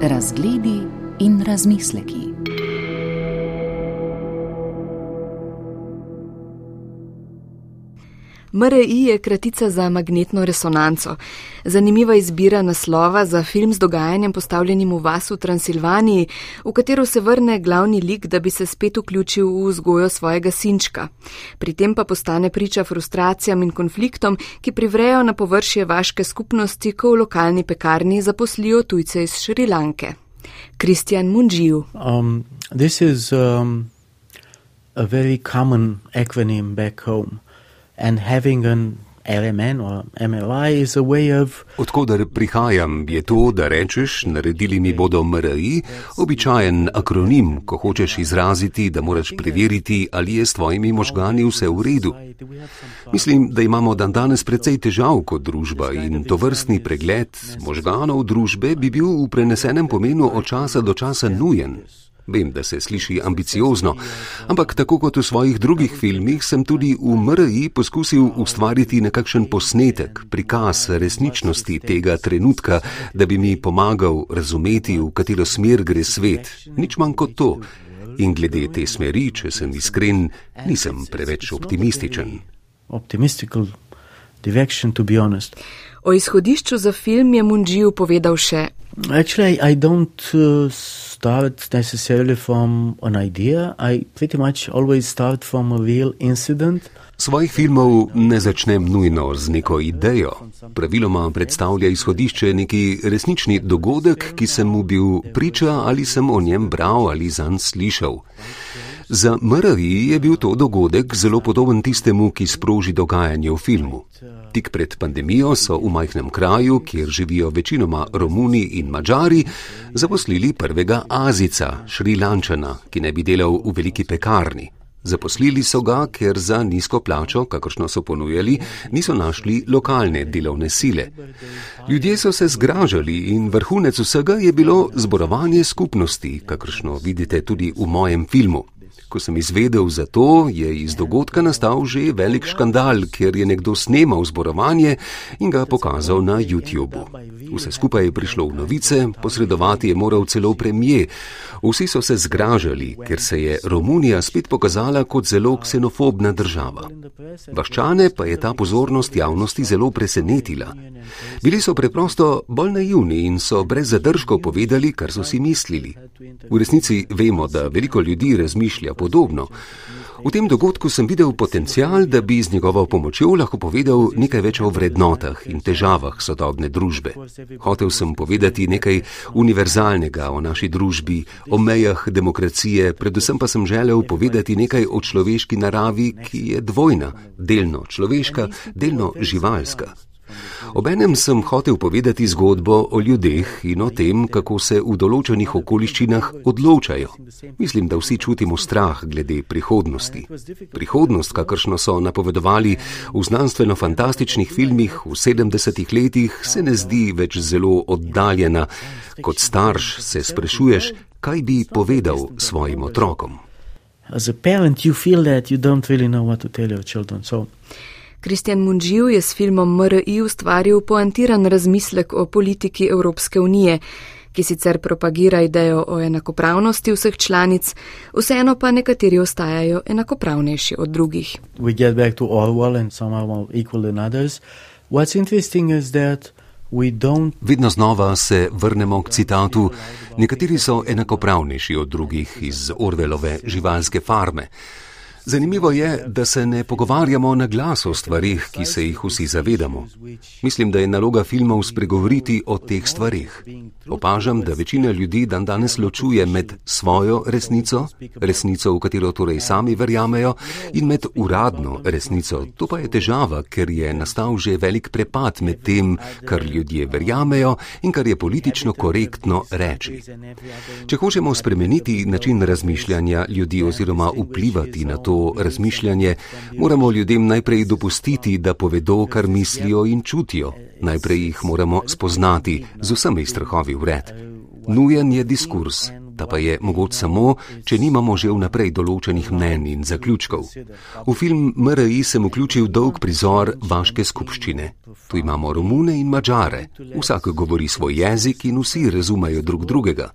Razgledi in razmisleki. MRI je kratica za magnetno resonanco. Zanimiva izbira naslova za film z dogajanjem postavljenim v vas v Transilvaniji, v katero se vrne glavni lik, da bi se spet vključil v vzgojo svojega sinčka. Pri tem pa postane priča frustracijam in konfliktom, ki privrejo na površje vaške skupnosti, ko v lokalni pekarni zaposlijo tujce iz Šrilanke. Kristjan Munđiju. Um, this is um, a very common acronym back home. And having an LMN or MLI is a way of. Odkudar prihajam, je to, da rečeš, naredili mi bodo MRI, običajen akronim, ko hočeš izraziti, da moraš preveriti, ali je s tvojimi možgani vse v redu. Mislim, da imamo dan danes precej težav kot družba in to vrstni pregled možganov družbe bi bil v prenesenem pomenu od časa do časa nujen. Vem, da se sliši ambiciozno, ampak tako kot v svojih drugih filmih sem tudi v MRI poskusil ustvariti nekakšen posnetek, prikaz resničnosti tega trenutka, da bi mi pomagal razumeti, v katero smer gre svet. Nič manj kot to. In glede te smeri, če sem iskren, nisem preveč optimističen. O izhodišču za film je Munđiju povedal še: Actually, I don't uh, start necessarily from an idea. I pretty much always start from a real incident. Svojih filmov ne začnem nujno z neko idejo. Praviloma predstavlja izhodišče neki resnični dogodek, ki sem mu bil priča ali sem o njem bral ali zanj slišal. Za MRI je bil to dogodek zelo podoben tistemu, ki sproži dogajanje v filmu. Tik pred pandemijo so v majhnem kraju, kjer živijo večinoma Romuni in Mačari, zaposlili prvega Azica, Šrilančana, ki ne bi delal v veliki pekarni. Zaposlili so ga, ker za nizko plačo, kakršno so ponujali, niso našli lokalne delovne sile. Ljudje so se zgražali in vrhunec vsega je bilo zborovanje skupnosti, kakršno vidite tudi v mojem filmu. Ko sem izvedel za to, je iz dogodka nastal že velik škandal, ker je nekdo snemal zborovanje in ga pokazal na YouTubu. Vse skupaj je prišlo v novice, posredovati je moral celo premije. Vsi so se zgražali, ker se je Romunija spet pokazala kot zelo ksenofobna država. Vaščane pa je ta pozornost javnosti zelo presenetila. Bili so preprosto bolj naivni in so brez zadržkov povedali, kar so si mislili. V resnici vemo, da veliko ljudi razmišlja podobno. V tem dogodku sem videl potencial, da bi z njegovo pomočjo lahko povedal nekaj več o vrednotah in težavah sodobne družbe. Hotev sem povedati nekaj univerzalnega o naši družbi, o mejah demokracije, predvsem pa sem želel povedati nekaj o človeški naravi, ki je dvojna, delno človeška, delno živalska. Obenem sem hotel povedati zgodbo o ljudeh in o tem, kako se v določenih okoliščinah odločajo. Mislim, da vsi čutimo strah glede prihodnosti. Prihodnost, kakršno so napovedovali v znanstveno-fantastičnih filmih v 70-ih letih, se ne zdi več zelo oddaljena. Kot starš se sprašuješ, kaj bi povedal svojim otrokom. As a parent, you feel that you don't really know what to tell your children. So Kristjan Munđiv je s filmom MRI ustvaril poantiran razmislek o politiki Evropske unije, ki sicer propagira idejo o enakopravnosti vseh članic, vseeno pa nekateri ostajajo enakopravnejši od drugih. Vedno znova se vrnemo k citatu: Nekateri so enakopravnejši od drugih iz Orvelove živalske farme. Zanimivo je, da se ne pogovarjamo na glas o stvarih, ki se jih vsi zavedamo. Mislim, da je naloga filmov spregovoriti o teh stvarih. Opažam, da večina ljudi dan danes ločuje med svojo resnico, resnico, v katero torej sami verjamejo, in med uradno resnico. To pa je težava, ker je nastal že velik prepad med tem, kar ljudje verjamejo in kar je politično korektno reči. Če hočemo spremeniti način razmišljanja ljudi oziroma vplivati na to, razmišljanje, moramo ljudem najprej dopustiti, da povedo, kar mislijo in čutijo. Najprej jih moramo spoznati z vsemi strahovi vred. Nujen je diskurs. Ta pa je mogoč samo, če nimamo že vnaprej določenih mnen in zaključkov. V film MRI sem vključil dolg prizor vaške skupščine. Tu imamo Romune in Mačare. Vsak govori svoj jezik in vsi razumejo drug drugega.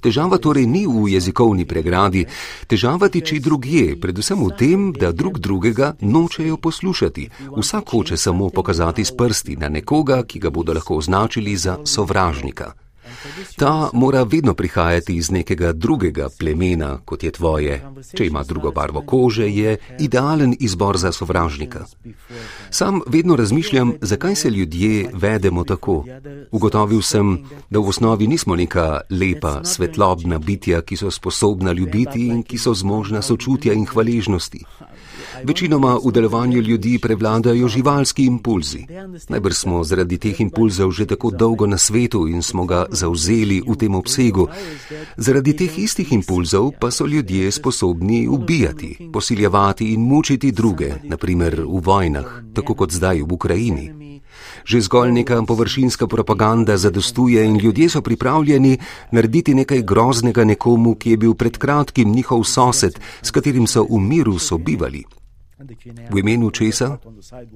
Težava torej ni v jezikovni pregradi, težava tiči drugje, predvsem v tem, da drug drugega nočejo poslušati. Vsak hoče samo pokazati s prsti na nekoga, ki ga bodo lahko označili za sovražnika. Ta mora vedno prihajati iz nekega drugega plemena, kot je tvoje. Če ima drugo barvo kože, je idealen izbor za sovražnika. Sam vedno razmišljam, zakaj se ljudje vedemo tako. Ugotovil sem, da v osnovi nismo neka lepa, svetlobna bitja, ki so sposobna ljubiti in ki so zmožna sočutja in hvaležnosti. Večinoma v delovanju ljudi prevladajo živalski impulzi. Najbrž smo zaradi teh impulzov že tako dolgo na svetu in smo ga zauzeli v tem obsegu. Zaradi teh istih impulzov pa so ljudje sposobni ubijati, posiljevati in mučiti druge, naprimer v vojnah, tako kot zdaj v Ukrajini. Že zgolj neka površinska propaganda zadostuje in ljudje so pripravljeni narediti nekaj groznega nekomu, ki je bil pred kratkim njihov sosed, s katerim so v miru sobivali. V imenu česa?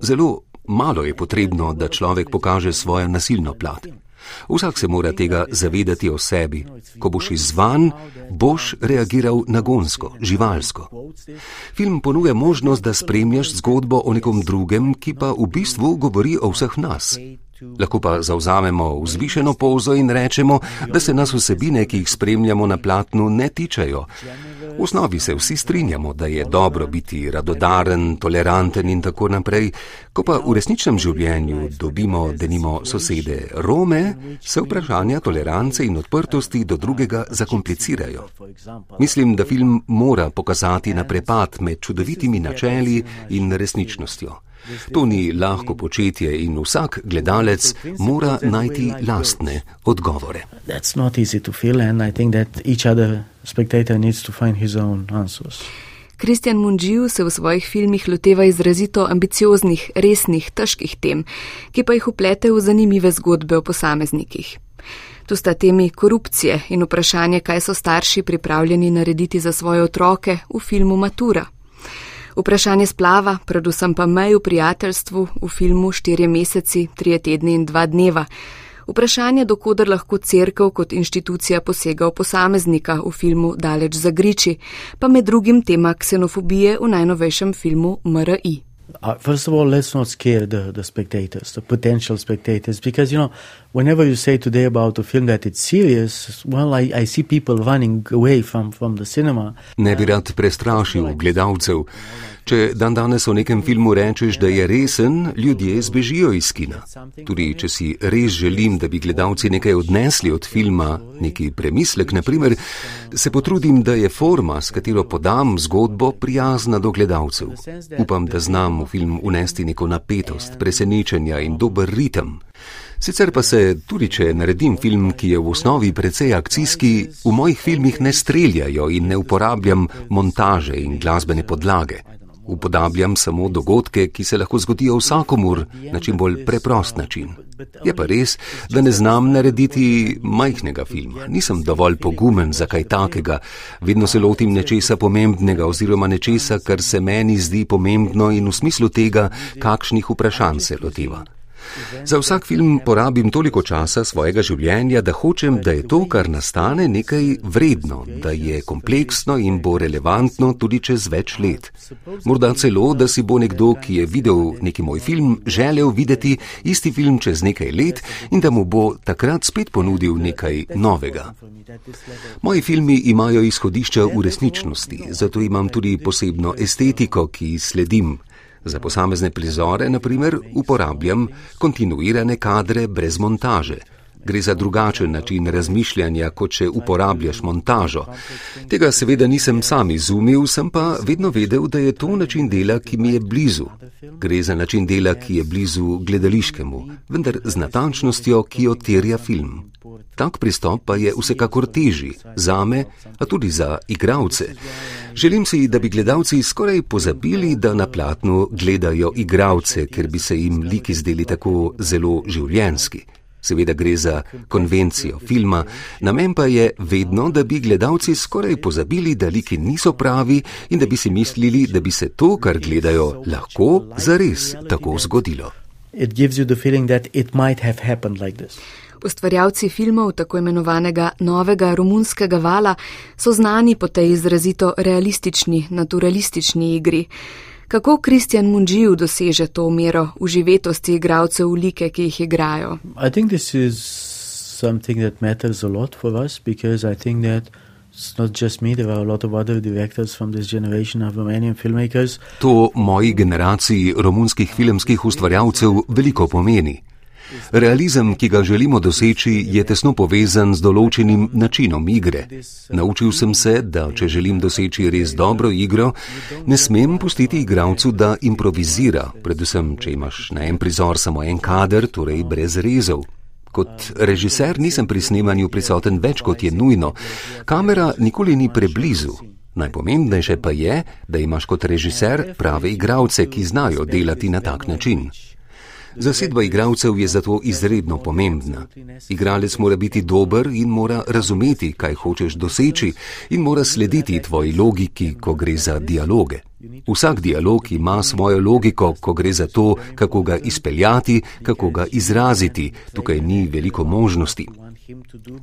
Zelo malo je potrebno, da človek pokaže svojo nasilno plat. Vsak se mora tega zavedati o sebi. Ko boš izzvan, boš reagiral nagonsko, živalsko. Film ponuja možnost, da spremljaš zgodbo o nekom drugem, ki pa v bistvu govori o vseh nas. Lahko pa zauzamemo vzvišeno pozo in rečemo, da se nas vsebine, ki jih spremljamo na platnu, ne tičejo. V osnovi se vsi strinjamo, da je dobro biti radodaren, toleranten in tako naprej. Ko pa v resničnem življenju dobimo, da nimo sosede Rome, se vprašanja tolerance in odprtosti do drugega zakomplicirajo. Mislim, da film mora pokazati na prepad med čudovitimi načeli in resničnostjo. To ni lahko početje in vsak gledalec mora najti lastne odgovore. Kristjan Munđiju se v svojih filmih loteva izrazito ambicioznih, resnih, težkih tem, ki pa jih uplete v zanimive zgodbe o posameznikih. Tu sta temi korupcije in vprašanje, kaj so starši pripravljeni narediti za svoje otroke v filmu Matura. Vprašanje splava, predvsem pa mej v prijateljstvu v filmu Štirje meseci, trije tedni in dva dneva. Vprašanje, dokudar lahko crkv kot inštitucija posega v posameznika v filmu Daleč za griči, pa med drugim tema ksenofobije v najnovejšem filmu MRI. Uh, first of all, let's not scare the, the spectators, the potential spectators, because you know, whenever you say today about a film that it's serious, well, I, I see people running away from, from the cinema. Ne bi rad prestrašil gledalcev. Če dan danes o nekem filmu rečeš, da je resen, ljudje zbežijo iz kina. Tudi če si res želim, da bi gledalci nekaj odnesli od filma, neki premislek, naprimer, se potrudim, da je forma, s katero podam zgodbo, prijazna do gledalcev. Upam, da znam v film unesti neko napetost, presenečenja in dober ritem. Sicer pa se, tudi če naredim film, ki je v osnovi precej akcijski, v mojih filmih ne streljajo in ne uporabljam montaže in glasbene podlage upodabljam samo dogodke, ki se lahko zgodijo vsakomur na čim bolj preprost način. Je pa res, da ne znam narediti majhnega filma. Nisem dovolj pogumen za kaj takega. Vedno se lotim nečesa pomembnega oziroma nečesa, kar se meni zdi pomembno in v smislu tega, kakšnih vprašanj se lotiva. Za vsak film porabim toliko časa svojega življenja, da hočem, da je to, kar nastane, nekaj vredno, da je kompleksno in bo relevantno tudi čez več let. Morda celo, da si bo nekdo, ki je videl neki moj film, želel videti isti film čez nekaj let in da mu bo takrat spet ponudil nekaj novega. Moji filmi imajo izhodišča v resničnosti, zato imam tudi posebno estetiko, ki sledim. Za posamezne prizore, na primer, uporabljam kontinuirane kadre brez montaže. Gre za drugačen način razmišljanja, kot če uporabljaš montažo. Tega seveda nisem sam izumil, sem pa vedno vedel, da je to način dela, ki mi je blizu. Gre za način dela, ki je blizu gledališkemu, vendar z natančnostjo, ki jo terja film. Tak pristop pa je vsekakor težji, za me, a tudi za igravce. Želim si, da bi gledalci skoraj pozabili, da na platnu gledajo igravce, ker bi se jim liki zdeli tako zelo življenski. Seveda gre za konvencijo filma, namen pa je vedno, da bi gledalci skoraj pozabili, da liki niso pravi in da bi si mislili, da bi se to, kar gledajo, lahko zares tako zgodilo. Ustvarjalci filmov tako imenovanega novega romunskega vala so znani po tej izrazito realistični, naturalistični igri. Kako Kristjan Munđiju doseže to mero uživetosti igralcev v like, ki jih igrajo? To moji generaciji romunskih filmskih ustvarjalcev veliko pomeni. Realizem, ki ga želimo doseči, je tesno povezan z določenim načinom igre. Naučil sem se, da če želim doseči res dobro igro, ne smem pustiti igralcu, da improvizira, predvsem, če imaš na en prizor samo en kader, torej brez rezov. Kot režiser nisem pri snemanju prisoten več, kot je nujno. Kamera nikoli ni preblizu. Najpomembnejše pa je, da imaš kot režiser prave igralce, ki znajo delati na tak način. Zasedba igralcev je zato izredno pomembna. Igralec mora biti dober in mora razumeti, kaj hočeš doseči in mora slediti tvoji logiki, ko gre za dialoge. Vsak dialog ima svojo logiko, ko gre za to, kako ga izpeljati, kako ga izraziti. Tukaj ni veliko možnosti.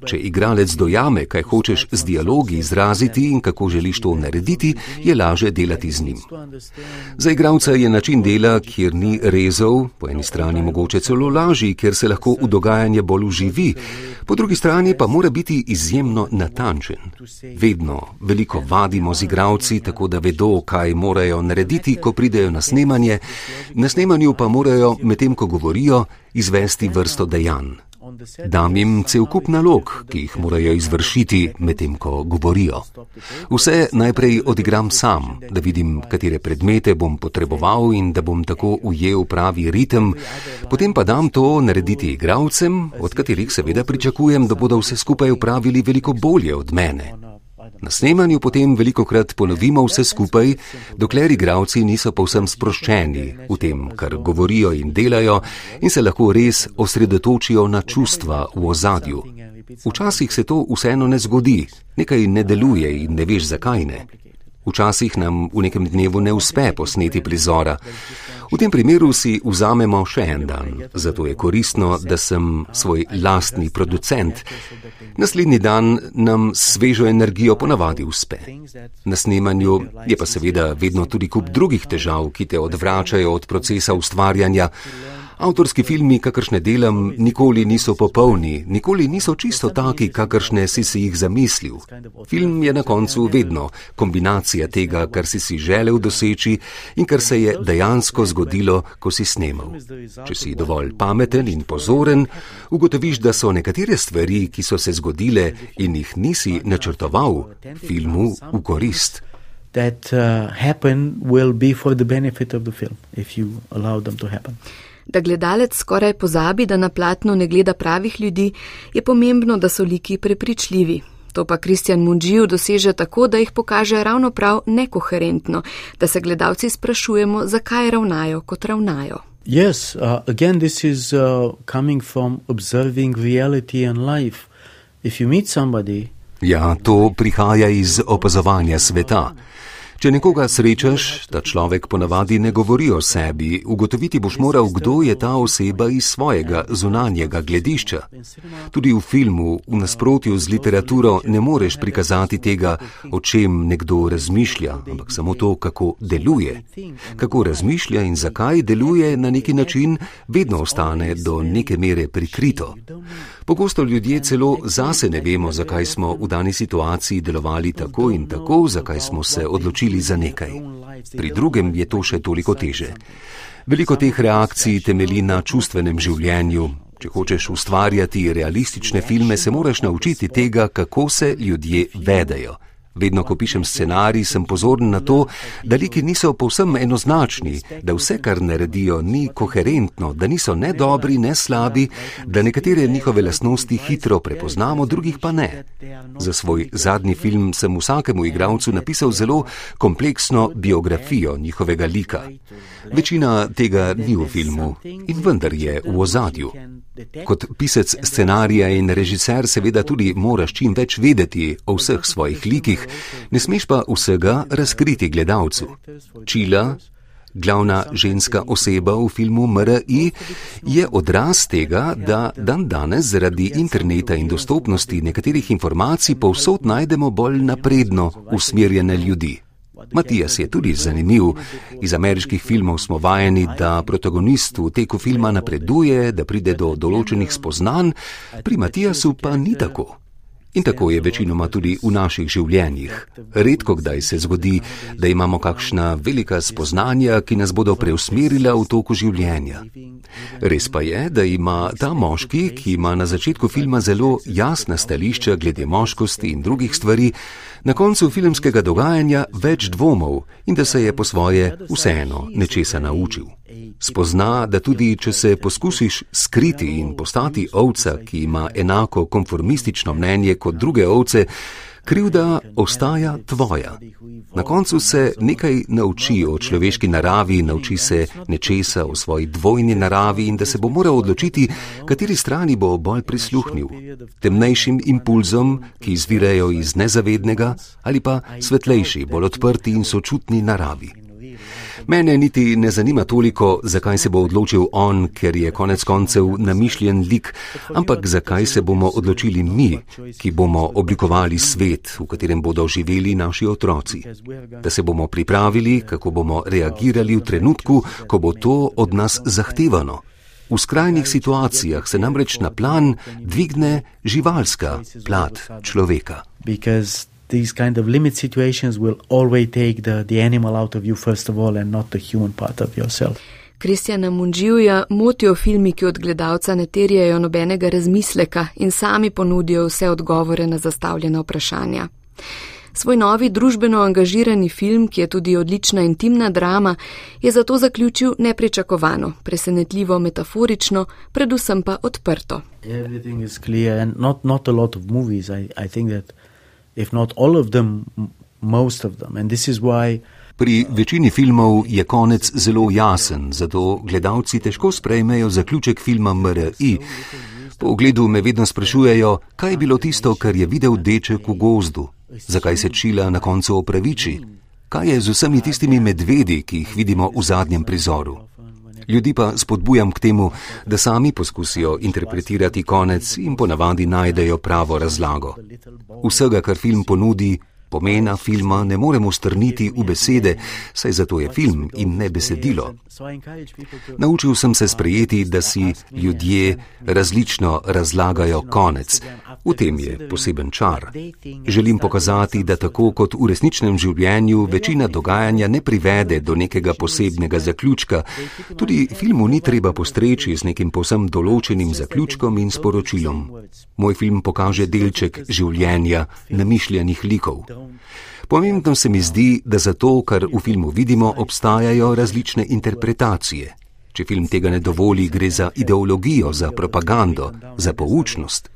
Če igralec dojame, kaj hočeš z dialogi izraziti in kako želiš to narediti, je laže delati z njim. Za igralca je način dela, kjer ni rezov, po eni strani mogoče celo lažji, ker se lahko v dogajanje bolj uživi, po drugi strani pa mora biti izjemno natančen. Vedno veliko vadimo z igralci, tako da vedo, kaj morajo narediti, ko pridejo na snemanje, na snemanju pa morajo, medtem ko govorijo, izvesti vrsto dejanj. Dam jim cel kup nalog, ki jih morajo izvršiti medtem, ko govorijo. Vse najprej odigram sam, da vidim, katere predmete bom potreboval in da bom tako ujel pravi ritem, potem pa dam to narediti igralcem, od katerih seveda pričakujem, da bodo vse skupaj upravili veliko bolje od mene. Na snemanju potem veliko krat ponovimo vse skupaj, dokler igravci niso povsem sproščeni v tem, kar govorijo in delajo in se lahko res osredotočijo na čustva v ozadju. Včasih se to vseeno ne zgodi, nekaj ne deluje in ne veš zakaj ne. Včasih nam v nekem dnevu ne uspe posneti prizora. V tem primeru si vzamemo še en dan, zato je koristno, da sem svoj lastni producent. Naslednji dan nam svežo energijo ponavadi uspe. Na snemanju je pa seveda vedno tudi kup drugih težav, ki te odvračajo od procesa ustvarjanja. Avtorski filmi, kakršne delam, nikoli niso popolni, nikoli niso čisto taki, kakršne si si jih zamislil. Film je na koncu vedno kombinacija tega, kar si si želel doseči in kar se je dejansko zgodilo, ko si snemal. Če si dovolj pameten in pozoren, ugotoviš, da so nekatere stvari, ki so se zgodile in jih nisi načrtoval, filmu v korist. That uh, happen will be for the benefit of the film, if you allow them to happen da gledalec skoraj pozabi, da na platno ne gleda pravih ljudi, je pomembno, da so liki prepričljivi. To pa Kristjan Munđiju doseže tako, da jih pokaže ravno prav nekoherentno, da se gledalci sprašujemo, zakaj ravnajo, kot ravnajo. Yes, uh, again, this is uh, coming from observing reality and life. If you meet somebody. Ja, to prihaja iz opazovanja sveta. Če nekoga srečaš, ta človek ponavadi ne govori o sebi, ugotoviti boš moral, kdo je ta oseba iz svojega zunanjega gledišča. Tudi v filmu, v nasprotju z literaturo, ne moreš prikazati tega, o čem nekdo razmišlja, ampak samo to, kako deluje. Kako razmišlja in zakaj deluje na neki način, vedno ostane do neke mere prikrito. Pogosto ljudje celo zase ne vemo, zakaj smo v dani situaciji delovali tako in tako, zakaj smo se odločili za nekaj. Pri drugem je to še toliko teže. Veliko teh reakcij temeli na čustvenem življenju. Če hočeš ustvarjati realistične filme, se moraš naučiti tega, kako se ljudje vedajo. Vedno, ko pišem scenarij, sem pozoren na to, da liki niso povsem enoznačni, da vse, kar naredijo, ni koherentno, da niso ne dobri, ne slabi, da nekatere njihove lasnosti hitro prepoznamo, drugih pa ne. Za svoj zadnji film sem vsakemu igralcu napisal zelo kompleksno biografijo njihovega lika. Večina tega ni v filmu in vendar je v ozadju. Kot pisec scenarija in režiser seveda tudi moraš čim več vedeti o vseh svojih likih, ne smeš pa vsega razkriti gledalcu. Čila, glavna ženska oseba v filmu MRI, je odraz tega, da dan danes zaradi interneta in dostopnosti nekaterih informacij povsod najdemo bolj napredno usmerjene ljudi. Matijas je tudi zanimiv. Iz ameriških filmov smo vajeni, da protagonist v teku filma napreduje, da pride do določenih spoznanj, pri Matijasu pa ni tako. In tako je večinoma tudi v naših življenjih. Redko kdaj se zgodi, da imamo kakšna velika spoznanja, ki nas bodo preusmerila v toku življenja. Res pa je, da ima ta moški, ki ima na začetku filma zelo jasna stališča glede moškosti in drugih stvari, na koncu filmskega dogajanja več dvomov in da se je po svoje vseeno nečesa naučil. Spozna, da tudi če se poskusiš skriti in postati ovca, ki ima enako konformistično mnenje kot druge ovce, krivda ostaja tvoja. Na koncu se nekaj nauči o človeški naravi, nauči se nečesa o svoji dvojni naravi in da se bo moral odločiti, kateri strani bo bolj prisluhnil. Temnejšim impulzom, ki izvirajo iz nezavednega, ali pa svetlejši, bolj odprti in sočutni naravi. Mene niti ne zanima toliko, zakaj se bo odločil on, ker je konec koncev namišljen lik, ampak zakaj se bomo odločili mi, ki bomo oblikovali svet, v katerem bodo živeli naši otroci. Da se bomo pripravili, kako bomo reagirali v trenutku, ko bo to od nas zahtevano. V skrajnih situacijah se namreč na plan dvigne živalska plat človeka. Because these kind of limit situations will always take the, the animal out of you first of all and not the human part of yourself. Kristjana Munživja motijo filmi, ki od gledalca ne terjajo nobenega razmisleka in sami ponudijo vse odgovore na zastavljena vprašanja. Svoj novi družbeno angažirani film, ki je tudi odlična intimna drama, je zato zaključil nepričakovano, presenetljivo metaforično, predvsem pa odprto if not all of them, most of them. And this is why. Pri večini filmov je konec zelo jasen, zato gledalci težko sprejmejo zaključek filma MRI. Po ogledu me vedno sprašujejo, kaj je bilo tisto, kar je videl deček v gozdu, zakaj se čila na koncu opraviči, kaj je z vsemi tistimi medvedi, ki jih vidimo v zadnjem prizoru. Ljudi pa spodbujam k temu, da sami poskusijo interpretirati konec in ponavadi najdejo pravo razlago. Vsega, kar film ponudi, Pomena filma ne moremo strniti v besede, saj zato je film in ne besedilo. Naučil sem se sprejeti, da si ljudje različno razlagajo konec. V tem je poseben čar. Želim pokazati, da tako kot v resničnem življenju večina dogajanja ne privede do nekega posebnega zaključka, tudi filmu ni treba postreči z nekim posem določenim zaključkom in sporočilom. Moj film pokaže delček življenja namišljenih likov. Pomembno se mi zdi, da za to, kar v filmu vidimo, obstajajo različne interpretacije. Če film tega ne dovoli, gre za ideologijo, za propagando, za poučnost.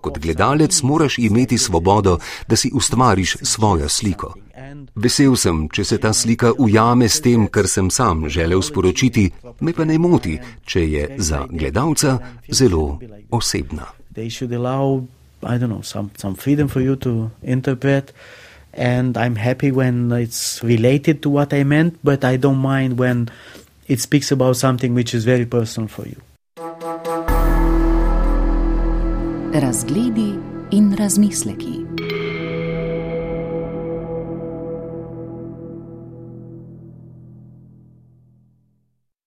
Kot gledalec moraš imeti svobodo, da si ustvariš svojo sliko. Vesel sem, če se ta slika ujame s tem, kar sem sam želel sporočiti, me pa ne moti, če je za gledalca zelo osebna. I don't know, some, some freedom for you to interpret. And I'm happy when it's related to what I meant, but I don't mind when it speaks about something which is very personal for you. Razgledi in razmisleki.